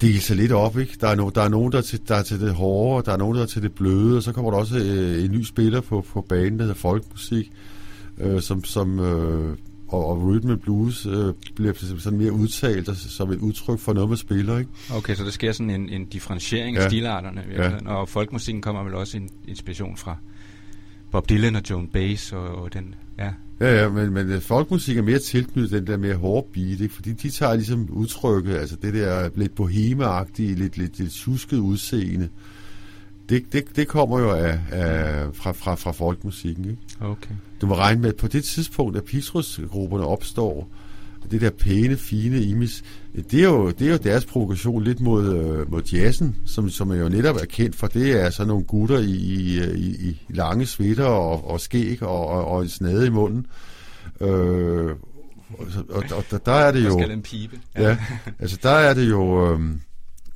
dele sig lidt op, ikke? Der er, no, der er nogen, der er, til, der er til det hårde, der er nogen, der er til det bløde, og så kommer der også øh, en ny spiller på, på banen, der hedder folkmusik, øh, som, som øh, og, og rhythm and blues øh, bliver sådan mere udtalt altså, som et udtryk for noget, man spiller. Ikke? Okay, så der sker sådan en, en differentiering ja. af stilarterne. Ja. Og folkmusikken kommer vel også en inspiration fra Bob Dylan og Joan Baez og, og den... Ja, ja, ja men, men øh, folkmusik er mere tilknyttet den der mere hårde beat, ikke? fordi de tager ligesom udtrykket, altså det der lidt boheme lidt, lidt, lidt tjusket udseende, det, det, det kommer jo af, af, fra, fra, fra folkmusikken. Ikke? Okay. Du må regne med, at på det tidspunkt, at Pistrus-grupperne opstår, det der pæne, fine imis, det er jo, det er jo deres provokation lidt mod, øh, mod jazzen, som, som er jo netop er kendt for. Det er sådan nogle gutter i, i, i lange sweater og, og skæg og, og, og en snade i munden. Øh, og, og, og der, der er det jo... skal en pibe. Ja. ja, altså der er det jo... Øh,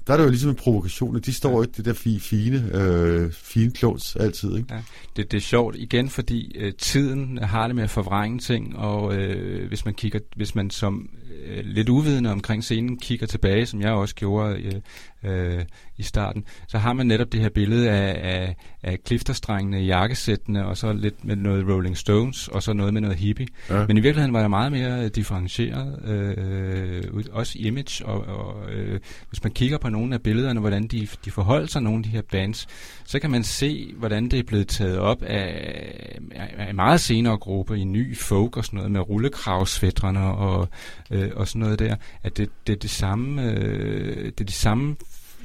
der er det jo ligesom en provokation, de står ja. det der fi, fine, øh, fine klods altid. Ikke? Ja. Det, det er sjovt igen, fordi øh, tiden har det med at forvrænge ting, og øh, hvis man kigger, hvis man som øh, lidt uvidende omkring scenen kigger tilbage, som jeg også gjorde øh, øh, i starten, så har man netop det her billede af, af, af klifterstrengene, jakkesættene, og så lidt med noget Rolling Stones, og så noget med noget hippie. Ja. Men i virkeligheden var jeg meget mere differentieret, øh, også i image, og, og øh, hvis man kigger på nogle af billederne, hvordan de, de forholder sig, nogle af de her bands, så kan man se, hvordan det er blevet taget op af, af en meget senere gruppe i ny folk og sådan noget, med rullekravsfætterne og, øh, og sådan noget der, at det, det er det samme, øh, det er de samme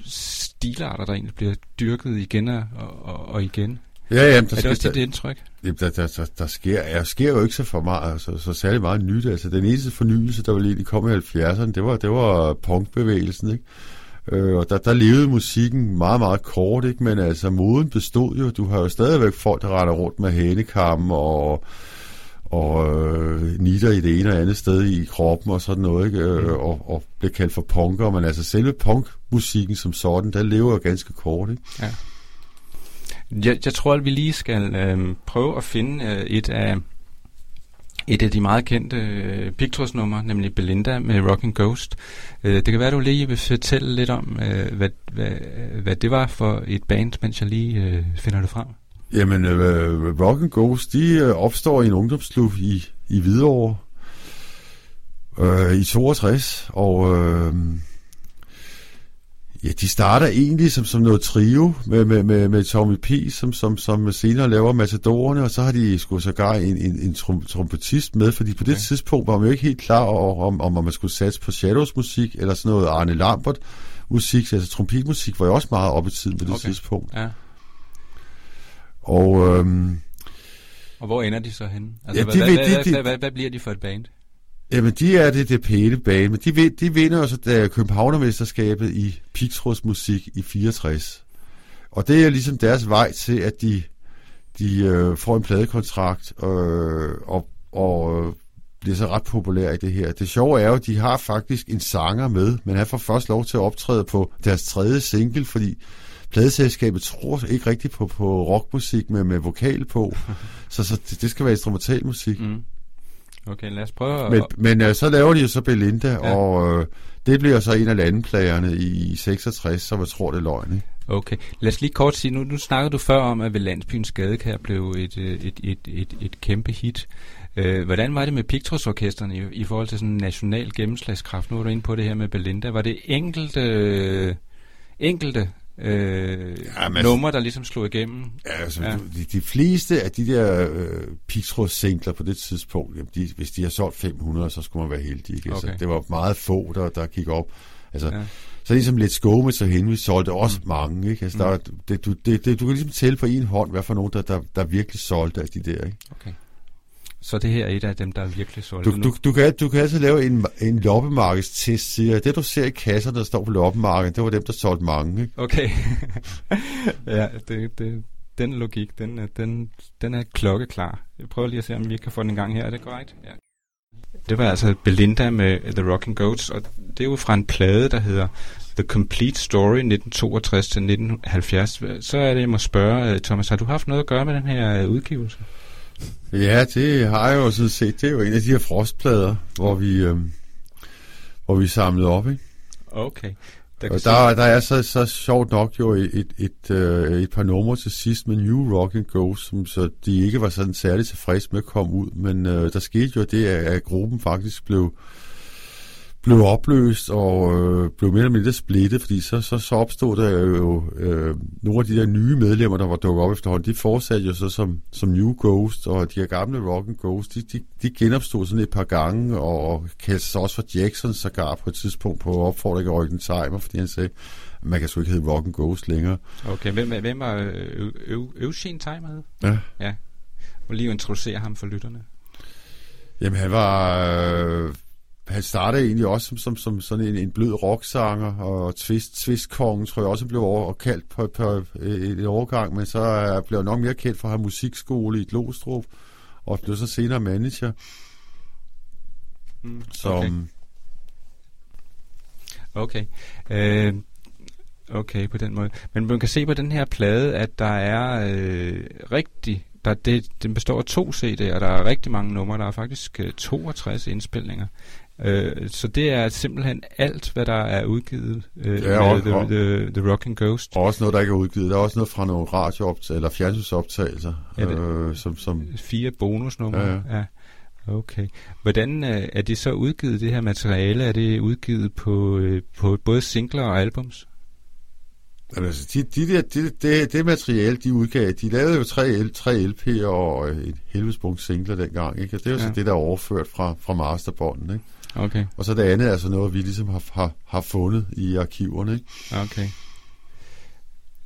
stilarter, der egentlig bliver dyrket igen og, og, og igen. Ja, ja, der er det skal, også dit indtryk? der, der, der, der, sker, der sker jo ikke så for meget, altså, så særlig meget nyt. Altså, den eneste fornyelse, der var lige kom i 70'erne, det var, det var punkbevægelsen, ikke? Øh, og der, der levede musikken meget, meget kort, ikke? men altså moden bestod jo. Du har jo stadigvæk folk, der retter rundt med hænekamme og, og øh, nitter i det ene og andet sted i kroppen og sådan noget, ikke? Øh, Mm. og, og bliver kaldt for punker. Men altså selve punkmusikken som sådan, der lever jo ganske kort. Ikke? Jeg, jeg tror, at vi lige skal øh, prøve at finde øh, et af et af de meget kendte øh, Pictros-numre, nemlig Belinda med Rockin' Ghost. Øh, det kan være, du lige vil fortælle lidt om, øh, hvad, hvad, hvad det var for et band, mens jeg lige øh, finder det frem. Jamen, øh, Rock and Ghost, de øh, opstår i en ungdomsklub i, i Hvidovre øh, i 62, og øh, ja, de starter egentlig som, som noget trio med, med, med, med Tommy P., som, som, som senere laver Matadorerne, og så har de sgu sågar en, en, en trom, trompetist med, fordi på det Okay. tidspunkt var man jo ikke helt klar over, om, om man skulle satse på Shadows musik, eller sådan noget Arne Lambert musik, altså trompetmusik var jo også meget op i tiden på det Okay. tidspunkt. Ja. Og øhm, Og hvor ender de så henne? Altså, Ja, hvad, de hvad, de- hvad, de- hvad, hvad, hvad bliver de for et band? Jamen, de er det, det pæne bane, men de, de vinder også da Københavnermesterskabet i Pixros musik i 64. Og det er ligesom deres vej til, at de, de øh, får en pladekontrakt øh, og, og øh, bliver så ret populære i det her. Det sjove er jo, at de har faktisk en sanger med, men han får først lov til at optræde på deres tredje single, fordi pladeselskabet tror ikke rigtigt på, på rockmusik med, med vokal på. så, så det, det skal være instrumentalmusik. Mm. Okay, lad os prøve at... Men, men øh, så laver de jo så Belinda, Ja. og øh, det bliver så en af landeplagerne i 66, så jeg tror, det er løgn. Ikke? Okay, lad os lige kort sige, nu, nu snakkede du før om, at ved Landsbyens Gadekær blev et, øh, et, et, et, et kæmpe hit. Øh, hvordan var det med Pictros-orkesterne i, i forhold til sådan en national gennemslagskraft? Nu er du inde på det her med Belinda. Var det enkelte, øh, enkelte øh, Ja, men- numre, der ligesom slog igennem? Ja, altså, Ja. De, de fleste af de der øh, Pixros-singler på det tidspunkt, jamen, de, hvis de har solgt 500, så skulle man være heldig. Ikke? Altså, Okay. det var meget få, der, der gik op. Altså, Ja. Så ligesom lidt skåme så Henry solgte også mm. mange. Ikke? Altså, Mm. der, er- det, du, det, det, du kan ligesom tælle på en hånd, hvad for nogen, der, der, der virkelig solgte af de der. Ikke? Okay. Så det her er et af dem, der er virkelig solgt Du, du, du, kan, du kan altså lave en, en loppemarkedstest, siger. Det, du ser i kasserne, der står på loppemarkedet, det var dem, der solgte mange. Ikke? Okay. ja, det, det, den logik, den, er- den, den er klokkeklar. Jeg prøver lige at se, om vi kan få den en gang her. Er det korrekt? Ja. Det var altså Belinda med The Rockin' Goats, og det er jo fra en plade, der hedder The Complete Story 1962-1970. Så er det, jeg må spørge, øh, Thomas, har du haft noget at gøre med den her øh, udgivelse? Ja, det har jeg jo sådan set. Det er jo en af de her frostplader, hvor vi, øhm, hvor vi samlede op. Ikke? Okay. Der Og der, der er så, så sjovt nok jo et, et, et, øh, et par numre til sidst med New Rock and Ghost, som så de ikke var sådan særlig tilfredse med at komme ud. Men øh, der skete jo det, at, at gruppen faktisk blev, blev opløst og øh, blev mere eller mindre splittet, fordi så, så, så opstod der jo øh, nogle af de der nye medlemmer, der var dukket op efterhånden, de fortsatte jo så som, som New Ghost, og de her gamle Rock and Ghost, de, de, de genopstod sådan et par gange, og, og kaldte sig også for Jackson sågar på et tidspunkt på opfordring af Eugen Timer, fordi han sagde, at man kan sgu ikke hedde Rock and Ghost længere. Okay, hvem, hvem var Eugene Timer? Ja. Ja. Må lige introducere ham for lytterne. Jamen han var... Øh, han startede egentlig også som, som, som sådan en, en blød rocksanger, og Twist, Twistkongen tror jeg også blev over, kaldt på, på et, et overgang, men så er, blev han nok mere kendt for at have musikskole i Glostrup, og blev så senere manager. Mm, Som, okay. Okay. Øh, okay, på den måde. Men man kan se på den her plade, at der er øh, rigtig... Der, det, den består af to CD'er, og der er rigtig mange numre. Der er faktisk øh, 62 indspilninger. Øh, så det er simpelthen alt, hvad der er udgivet øh, Ja, og- the, the, the Rockin' Ghost. Og også noget, der ikke er udgivet. Der er også noget fra nogle radiooptagelser, eller fjernsynsoptagelser, Ja, øh, som, som Fire bonusnumre. Ja, ja. ja. Okay. Hvordan øh, er det så udgivet, det her materiale? Er det udgivet på, øh, på både singler og albums? Jamen, altså, de, de der, de, det, det materiale, de udgav, de lavede jo tre, tre LP'er og et helvedesbunkt singler dengang, ikke? Og det er jo. Ja. så det, der er overført fra, fra masterbånden, ikke? Okay, Og så det andet er altså noget, vi ligesom har, har, har fundet i arkiverne, ikke? okay.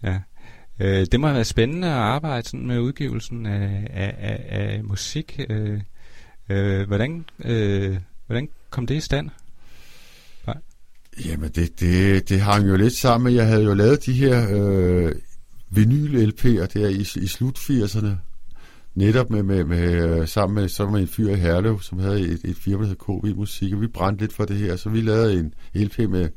Ja. Øh, det må have været spændende at arbejde sådan med udgivelsen af, af, af, af musik. Øh, øh, hvordan, øh, hvordan kom det i stand? Nej. Jamen, det, det, det hang jo lidt sammen. Jeg havde jo lavet de her øh, vinyl-LP'er der i, i slut 80'erne. Netop med, med, med, øh, sammen med, så med en fyr i Herlev, som havde et, et firma, der hed KV Musik, og vi brændte lidt for det her. Så vi lavede en LP med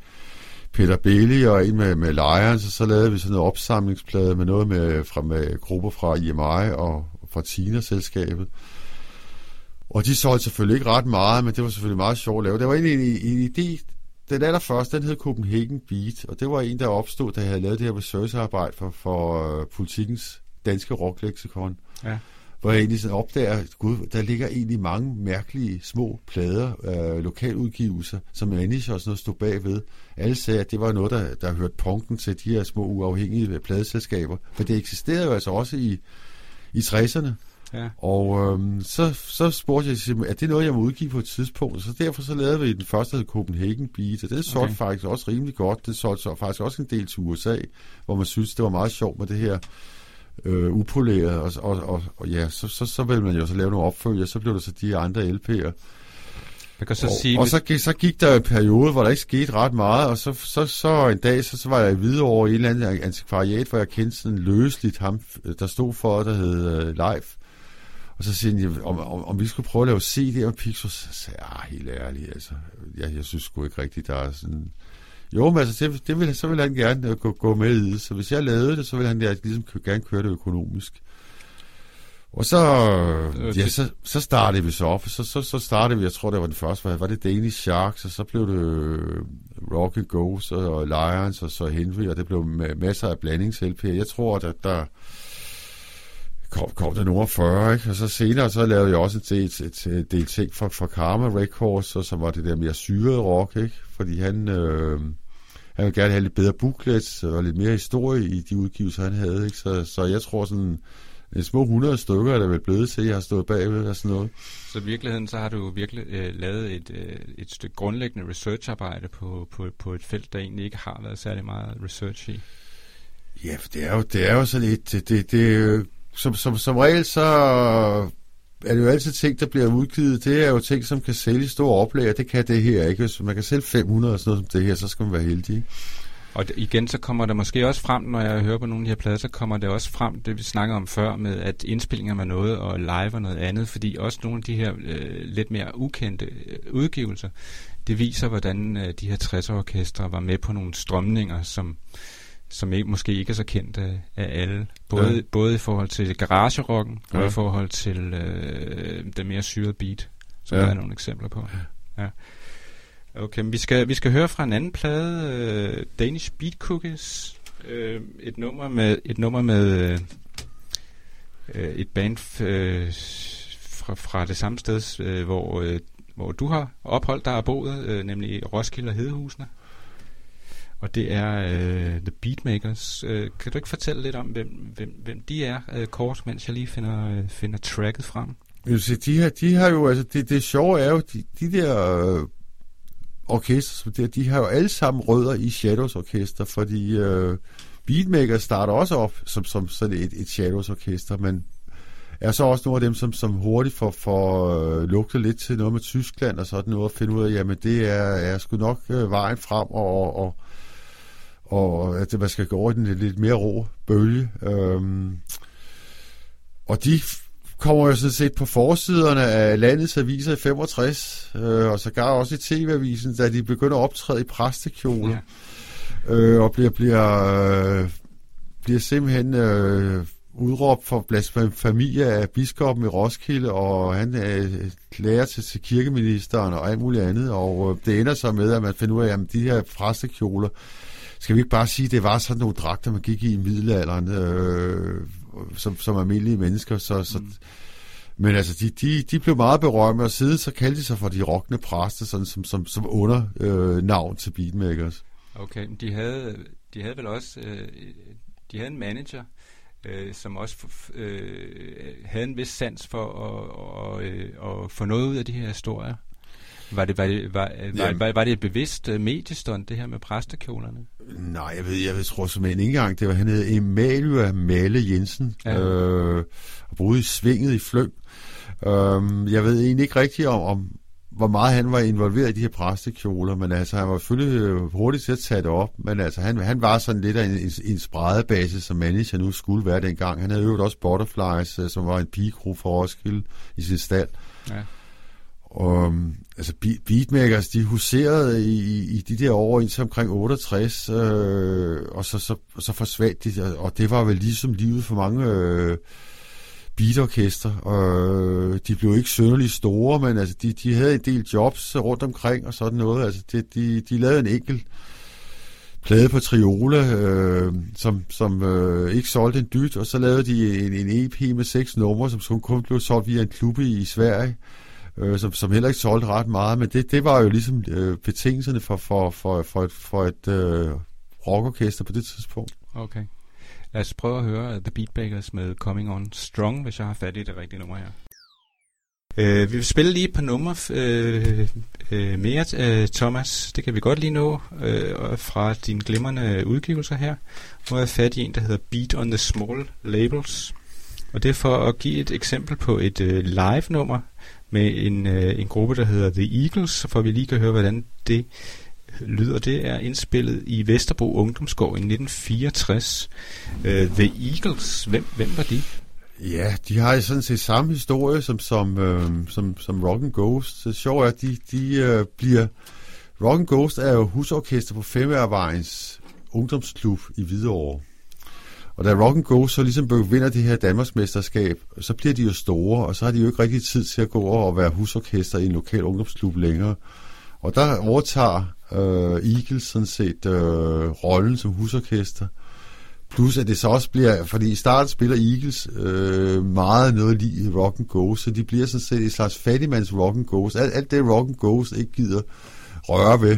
Peter Bailey og en med, med Lions, og så lavede vi sådan en opsamlingsplade med noget med, fra, med grupper fra IMI og fra Tina-selskabet. Og de solgte selvfølgelig ikke ret meget, men det var selvfølgelig meget sjovt at lave. Det var egentlig en, en, en idé, den allerførste, den hed Copenhagen Beat, og det var en, der opstod, da jeg havde lavet det her researcharbejde for, for uh, politikens danske rockleksikon. Ja hvor jeg egentlig sådan opdager, gud, der ligger egentlig mange mærkelige små plader, øh, lokaludgivelser, som Anish også noget stod bagved. Alle sagde, at det var noget, der, der hørte punkten til de her små uafhængige pladeselskaber. For det eksisterede jo altså også i, i 60'erne. Ja. Og øhm, så, så spurgte jeg, at det noget, jeg må udgive på et tidspunkt. Så derfor så lavede vi den første, der Copenhagen Beat, og det solgte okay. faktisk også rimelig godt. Det solgte så faktisk også en del til USA, hvor man synes, det var meget sjovt med det her øh, upoleret, og, og, og, og ja, så, så, så vil man jo så lave nogle opfølger, så blev det så de andre LP'er. Man kan så og, sige, og så, gik, så gik der en periode, hvor der ikke skete ret meget, og så, så, så en dag, så, så var jeg videre over i en eller anden antikvariat, hvor jeg kendte sådan løsligt ham, der stod for, der hed uh, Life. Og så siger han, om, om, om vi skulle prøve at lave CD og Pixels, så sagde jeg, ah, helt ærligt, altså, jeg, jeg synes sgu ikke rigtigt, der er sådan jo, men altså, det, det vil, så vil han gerne gå, gå med i det. Så hvis jeg lavede det, så vil han ligesom gerne køre det økonomisk. Og så, ja, så, så startede vi så op. Så, så, så startede vi, jeg tror, det var den første, var, var det Danish Sharks, og så blev det øh, Rock and Ghost og Lions og så Henry, og det blev masser af blandings Jeg tror, at der kom, kom der nummer 40, ikke? Og så senere så lavede jeg også et, et, et, et del ting for, for Karma Records, og så var det der mere syrede rock, ikke? Fordi han, øh, han ville gerne have lidt bedre booklets og lidt mere historie i de udgivelser, han havde, ikke? Så, så jeg tror sådan, en små 100 stykker er der vel blevet til, jeg har stået bagved og sådan noget. Så i virkeligheden, så har du virkelig øh, lavet et, øh, et stykke grundlæggende researcharbejde på, på, på et felt, der egentlig ikke har været særlig meget research i. Ja, for det er jo, det er jo sådan et, det, det, det som, som, som regel så er det jo altid ting, der bliver udgivet. Det er jo ting, som kan sælge i store oplag, og det kan det her ikke. Hvis man kan sælge 500 og sådan noget som det her, så skal man være heldig. Og igen, så kommer der måske også frem, når jeg hører på nogle af de her plader, så kommer det også frem, det vi snakker om før, med at indspillinger med noget, og live og noget andet, fordi også nogle af de her øh, lidt mere ukendte øh, udgivelser, det viser, hvordan øh, de her 60'er-orkestre var med på nogle strømninger, som som ikke, måske ikke er så kendt af, af alle. Både, ja. både i forhold til garagerocken, ja. og i forhold til øh, den mere syrede beat, som ja. der er nogle eksempler på. Ja. Okay, men vi skal, vi skal høre fra en anden plade, øh, Danish Beat Cookies, øh, et nummer med et nummer med øh, et band øh, fra, fra det samme sted, øh, hvor, øh, hvor du har opholdt dig og boet, øh, nemlig Roskilde og Hedehusene og det er uh, The Beatmakers. Uh, kan du ikke fortælle lidt om, hvem, hvem, hvem de er, uh, kort, mens jeg lige finder, uh, finder tracket frem? Se, de, her, de har jo, altså det, det sjove er jo, de, de der øh, orkester, de, de har jo alle sammen rødder i Shadows Orkester, fordi øh, Beatmakers starter også op som, som sådan et, et Shadows Orkester, men er så også nogle af dem, som, som hurtigt får, får øh, lugtet lidt til noget med Tyskland og sådan noget, og finde ud af, jamen det er, er sgu nok øh, vejen frem, og, og, og at man skal gå over i den lidt mere rå bølge. Øhm, og de kommer jo sådan set på forsiderne af landets aviser i 65, øh, og så gar også i TV-avisen, da de begynder at optræde i præstekjole, ja. øh, og bliver, bliver, øh, bliver simpelthen øh, udråbt for familie af biskoppen i Roskilde, og han er lærer til, til kirkeministeren og alt muligt andet, og øh, det ender så med, at man finder ud af, at de her præstekjoler, skal vi ikke bare sige, at det var sådan nogle dragter, man gik i i middelalderen, øh, som, som almindelige mennesker, så, så mm. Men altså, de, de, de blev meget berømte, og siden så kaldte de sig for de rockende præster, sådan som, som, som under øh, navn til beatmakers. Okay, de havde, de havde vel også, øh, de havde en manager, øh, som også øh, havde en vis sans for at, og, øh, at få noget ud af de her historier. Var det, var, det, var, var, var, var det et bevidst uh, mediestund, det her med præstekjolerne? Nej, jeg ved, jeg ved, tror simpelthen ikke engang, det var, han hed Emanuel Male Jensen, ja. øh, og boede i Svinget i Fløng. Øh, jeg ved egentlig ikke rigtigt om, om, hvor meget han var involveret i de her præstekjoler, men altså, han var selvfølgelig øh, hurtigt til at tage det op, men altså, han, han var sådan lidt af en, en, en spredebase, som manager nu skulle være dengang. Han havde øvet også Butterflies, øh, som var en pigekro for Roskilde i sin stald. Ja. Og, øhm, altså beatmakers, de huserede i, i de der år indtil omkring 68, øh, og så, så, så forsvandt de, og det var vel ligesom livet for mange øh, beatorkester, og øh, de blev ikke synderligt store, men altså, de, de havde en del jobs rundt omkring og sådan noget. Altså, de, de, de lavede en enkelt plade på Triola, øh, som, som øh, ikke solgte en dyt, og så lavede de en, en EP med seks numre, som kun blev solgt via en klub i, i Sverige, øh, som, som heller ikke solgte ret meget, men det, det var jo ligesom øh, betingelserne for, for, for, for et, for et øh, rockorkester på det tidspunkt. Okay. Lad os prøve at høre The Beatbakers med Coming On Strong, hvis jeg har fat i det rigtige nummer her. Uh, vi vil spille lige et par numre uh, uh, mere, uh, Thomas. Det kan vi godt lige nå uh, fra dine glimrende udgivelser her. Nu har jeg fat i en, der hedder Beat on the Small Labels. Og det er for at give et eksempel på et uh, live-nummer med en, øh, en gruppe, der hedder The Eagles, for får vi lige kan høre, hvordan det lyder. Det er indspillet i Vesterbro Ungdomsgård i 1964. Øh, The Eagles, hvem, hvem var de? Ja, de har sådan set samme historie som, som, øh, som, som Rock and Ghost. Så sjovt er, at de, de øh, bliver... Rock and Ghost er jo husorkester på Femærvejens ungdomsklub i Hvidovre. Og da Rock and Go så ligesom vinder det her Danmarksmesterskab, så bliver de jo store, og så har de jo ikke rigtig tid til at gå over og være husorkester i en lokal ungdomsklub længere. Og der overtager øh, Eagles sådan set øh, rollen som husorkester. Plus at det så også bliver, fordi i starten spiller Eagles øh, meget noget lige rock and go, så de bliver sådan set et slags fattigmands rock and ghost. Alt, alt det rock and ghost ikke gider røre ved,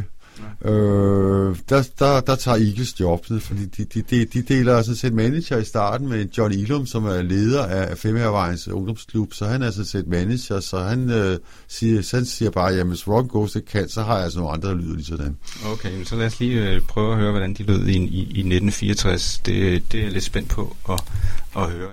Øh, der, der, der tager Eagles jobbet, fordi de, de, de, de deler altså sådan set manager i starten med John Ilum, som er leder af Femhervejens ungdomsklub, så han er altså sådan set manager, så han, øh, siger, han siger bare, jamen hvis Rock Ghost ikke kan, så har jeg altså nogle andre, der lyder lige sådan. Okay, så lad os lige øh, prøve at høre, hvordan de lød i, i, i 1964. Det, det er jeg lidt spændt på at, at høre.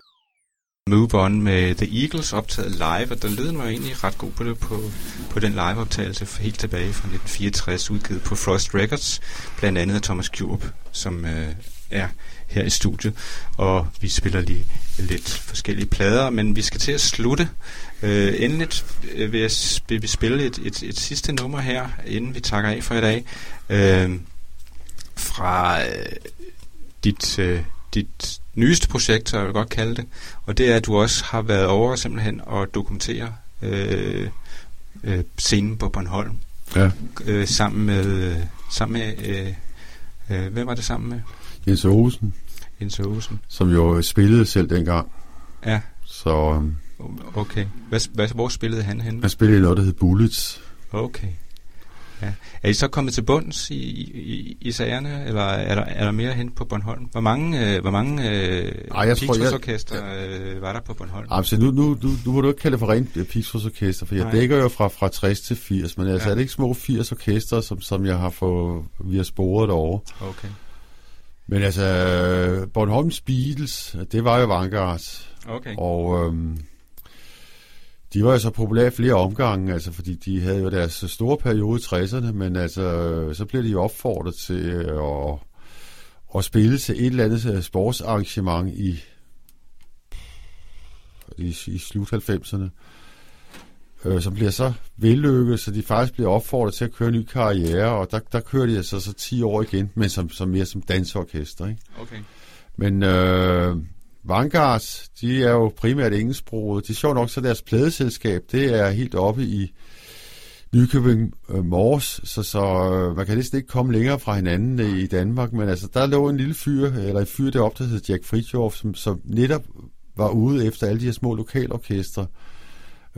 Move On med The Eagles optaget live, og der lyder mig egentlig ret god på det på, på den liveoptagelse helt tilbage fra 1964, udgivet på Frost Records, blandt andet af Thomas Kjurp, som øh, er her i studiet, og vi spiller lige lidt forskellige plader, men vi skal til at slutte. Øh, endeligt øh, vil, jeg, vil vi spille et, et, et sidste nummer her, inden vi takker af for i dag, øh, fra øh, dit, øh, dit nyeste projekt, så jeg vil godt kalde det, og det er, at du også har været over simpelthen og dokumentere øh, øh, scenen på Bornholm. Ja. Øh, sammen med, sammen med øh, øh, hvem var det sammen med? Jens Aarhusen. Jens Aarhusen. Som jo spillede selv dengang. Ja. Så... Um, okay. Hvad, hvad, hvor spillede han hen? Han spillede noget, der hed Bullets. Okay. Ja. Er I så kommet til bunds i, i, i sagerne, eller er der, er der mere hen på Bornholm? Hvor mange, øh, hvor mange øh, Pixels-orkester øh, var der på Bornholm? Altså, nu, nu, nu, nu må du ikke kalde det for rent øh, Pixels-orkester, for jeg Nej. dækker jo fra, fra 60 til 80, men altså ja. er det ikke små 80 orkester, som, som jeg har fået via sporet over. Okay. Men altså, Bornholms Beatles, det var jo Vanguard. Okay. Og øhm, de var jo så populære flere omgange, altså fordi de havde jo deres store periode i 60'erne, men altså, så blev de jo opfordret til at, at spille til et eller andet øh, sportsarrangement i, i, i slut 90'erne, øh, som bliver så vellykket, så de faktisk bliver opfordret til at køre en ny karriere, og der, der kører de altså så 10 år igen, men som, som mere som dansorkester. Ikke? Okay. Men øh, Vanguard, de er jo primært engelsksproget. Det er sjovt nok, så deres pladeselskab, det er helt oppe i Nykøbing øh, Mors, så, så øh, man kan næsten ikke komme længere fra hinanden øh, i Danmark, men altså, der lå en lille fyr, eller en fyr deroppe, der hed Jack Fritjof, som, som netop var ude efter alle de her små lokalorkestre.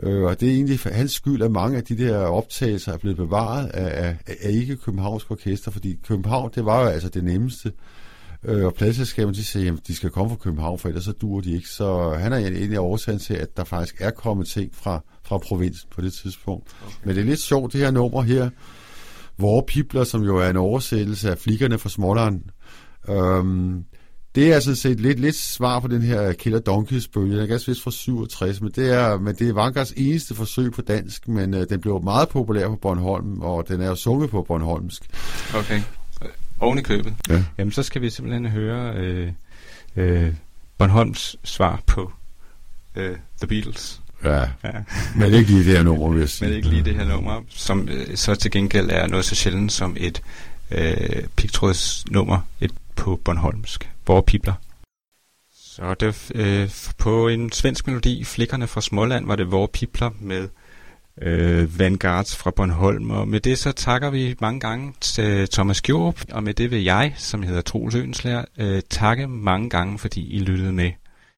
Øh, og det er egentlig for hans skyld, at mange af de der optagelser er blevet bevaret af, af, af ikke københavnske orkester, fordi København, det var jo altså det nemmeste Øh, og pladselskaberne, de siger, at de skal komme fra København, for ellers så duer de ikke. Så han er egentlig årsagen til, at der faktisk er kommet ting fra, fra provinsen på det tidspunkt. Okay. Men det er lidt sjovt, det her nummer her. Vore Pibler, som jo er en oversættelse af flikkerne fra Småland. Øhm, det er sådan set lidt, lidt svar på den her Killer Donkeys bølge. Den er ganske vist fra 67, men det er, men det er Vangards eneste forsøg på dansk, men øh, den blev meget populær på Bornholm, og den er jo sunget på Bornholmsk. Okay. Oven i købet. Ja. Jamen, så skal vi simpelthen høre øh, øh, Bornholms svar på øh, The Beatles. Ja, ja. men ikke lige det her nummer, vil jeg sige. Men ikke lige det her nummer, som øh, så til gengæld er noget så sjældent som et øh, pigtrådsnummer et på Bornholmsk. Hvor pibler. Så det, øh, på en svensk melodi, Flikkerne fra Småland, var det Hvor pibler med øh, Vanguards fra Bornholm. Og med det så takker vi mange gange til Thomas Gjorp, og med det vil jeg, som hedder Troels Øenslærer, øh, takke mange gange, fordi I lyttede med.